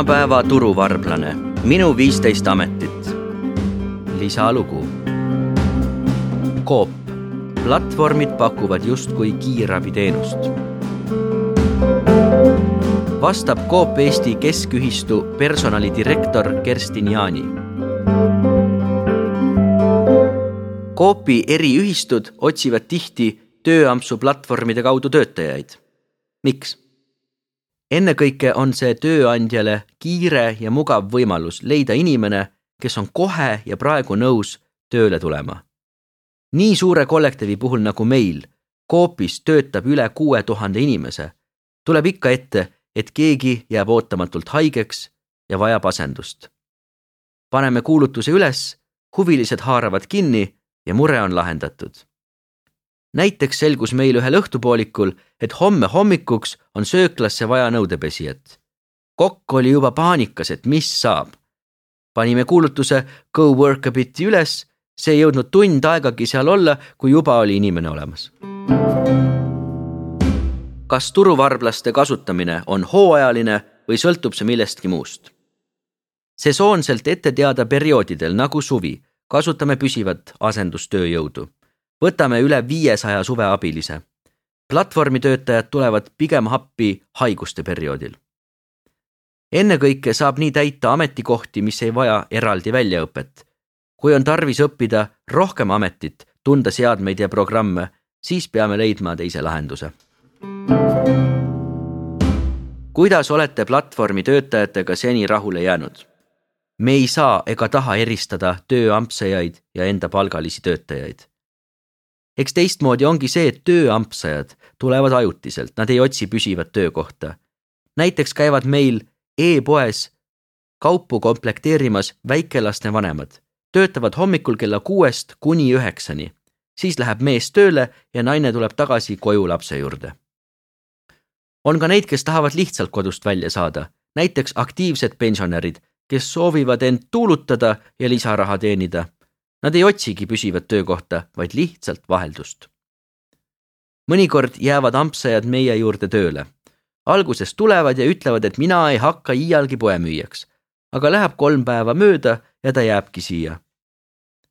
tänapäeva turuvarblane, minu viisteist ametit. lisalugu. Coop, platvormid pakuvad justkui kiirabiteenust. vastab Coop Eesti Keskühistu personalidirektor Kerstin Jaani. Coopi eriühistud otsivad tihti tööampsu platvormide kaudu töötajaid. miks? ennekõike on see tööandjale kiire ja mugav võimalus leida inimene, kes on kohe ja praegu nõus tööle tulema. nii suure kollektiivi puhul nagu meil, Coopis töötab üle kuue tuhande inimese, tuleb ikka ette, et keegi jääb ootamatult haigeks ja vajab asendust. paneme kuulutuse üles, huvilised haaravad kinni ja mure on lahendatud näiteks selgus meil ühel õhtupoolikul, et homme hommikuks on sööklasse vaja nõudepesijat. kokk oli juba paanikas, et mis saab. panime kuulutuse Go work a bit'i üles, see ei jõudnud tund aegagi seal olla, kui juba oli inimene olemas. kas turuvarblaste kasutamine on hooajaline või sõltub see millestki muust? sesoonselt ette teada perioodidel nagu suvi kasutame püsivat asendustööjõudu võtame üle viiesaja suveabilise. platvormitöötajad tulevad pigem appi haiguste perioodil. ennekõike saab nii täita ametikohti, mis ei vaja eraldi väljaõpet. kui on tarvis õppida rohkem ametit, tunda seadmeid ja programme, siis peame leidma teise lahenduse. kuidas olete platvormi töötajatega seni rahule jäänud? Me ei saa ega taha eristada tööampsejaid ja enda palgalisi töötajaid eks teistmoodi ongi see, et tööampsajad tulevad ajutiselt, nad ei otsi püsivat töökohta. näiteks käivad meil e-poes kaupu komplekteerimas väikelaste vanemad, töötavad hommikul kella kuuest kuni üheksani, siis läheb mees tööle ja naine tuleb tagasi koju lapse juurde. on ka neid, kes tahavad lihtsalt kodust välja saada, näiteks aktiivsed pensionärid, kes soovivad end tuulutada ja lisaraha teenida Nad ei otsigi püsivat töökohta, vaid lihtsalt vaheldust. mõnikord jäävad ampsajad meie juurde tööle. alguses tulevad ja ütlevad, et mina ei hakka iialgi poemüüjaks, aga läheb kolm päeva mööda ja ta jääbki siia.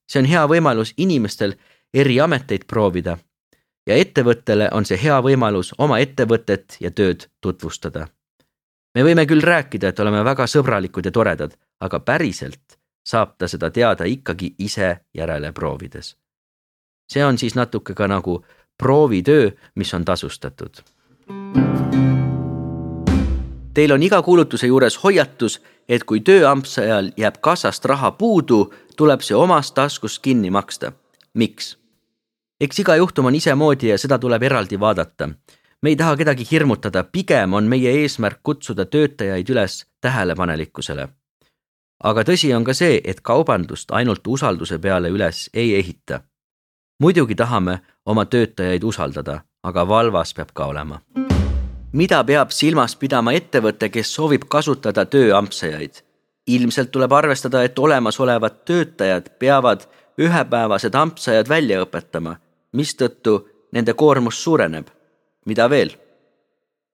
see on hea võimalus inimestel eri ameteid proovida ja ettevõttele on see hea võimalus oma ettevõtet ja tööd tutvustada. Me võime küll rääkida, et oleme väga sõbralikud ja toredad, aga päriselt saab ta seda teada ikkagi ise järele proovides. see on siis natuke ka nagu proovitöö, mis on tasustatud. Teil on iga kuulutuse juures hoiatus, et kui tööampsajal jääb kassast raha puudu, tuleb see omast taskust kinni maksta. miks? eks iga juhtum on isemoodi ja seda tuleb eraldi vaadata. Me ei taha kedagi hirmutada, pigem on meie eesmärk kutsuda töötajaid üles tähelepanelikkusele aga tõsi on ka see, et kaubandust ainult usalduse peale üles ei ehita. muidugi tahame oma töötajaid usaldada, aga valvas peab ka olema. mida peab silmas pidama ettevõte, kes soovib kasutada tööampsejaid? ilmselt tuleb arvestada, et olemasolevad töötajad peavad ühepäevased ampsajad välja õpetama, mistõttu nende koormus suureneb. Mida veel?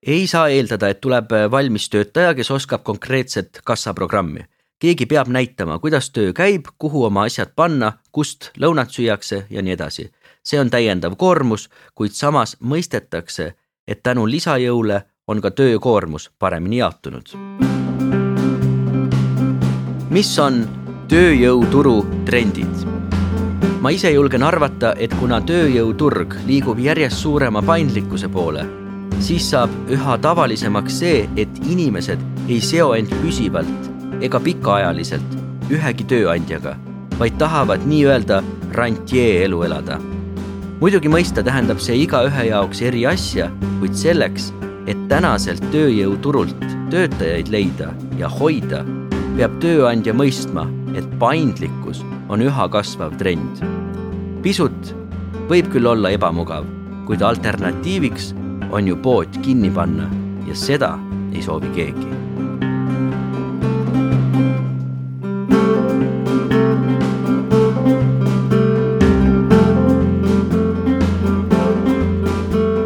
ei saa eeldada, et tuleb valmis töötaja, kes oskab konkreetset kassaprogrammi keegi peab näitama, kuidas töö käib, kuhu oma asjad panna, kust lõunat süüakse ja nii edasi. see on täiendav koormus, kuid samas mõistetakse, et tänu lisajõule on ka töökoormus paremini jaotunud. mis on tööjõuturu trendid? Ma ise julgen arvata, et kuna tööjõuturg liigub järjest suurema paindlikkuse poole, siis saab üha tavalisemaks see, et inimesed ei seo end püsivalt ega pikaajaliselt ühegi tööandjaga, vaid tahavad nii-öelda rantjee elu elada. muidugi mõista tähendab see igaühe jaoks eri asja, kuid selleks, et tänaselt tööjõuturult töötajaid leida ja hoida, peab tööandja mõistma, et paindlikkus on üha kasvav trend. pisut võib küll olla ebamugav, kuid alternatiiviks on ju pood kinni panna ja seda ei soovi keegi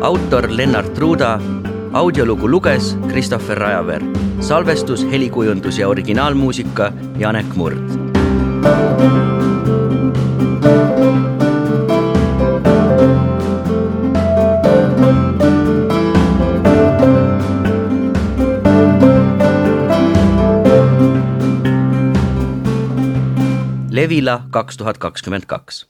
autor Lennart Ruuda, audiolugu luges Christopher Rajaveer, salvestus, helikujundus ja originaalmuusika Janek Murd. Levila kaks tuhat kakskümmend kaks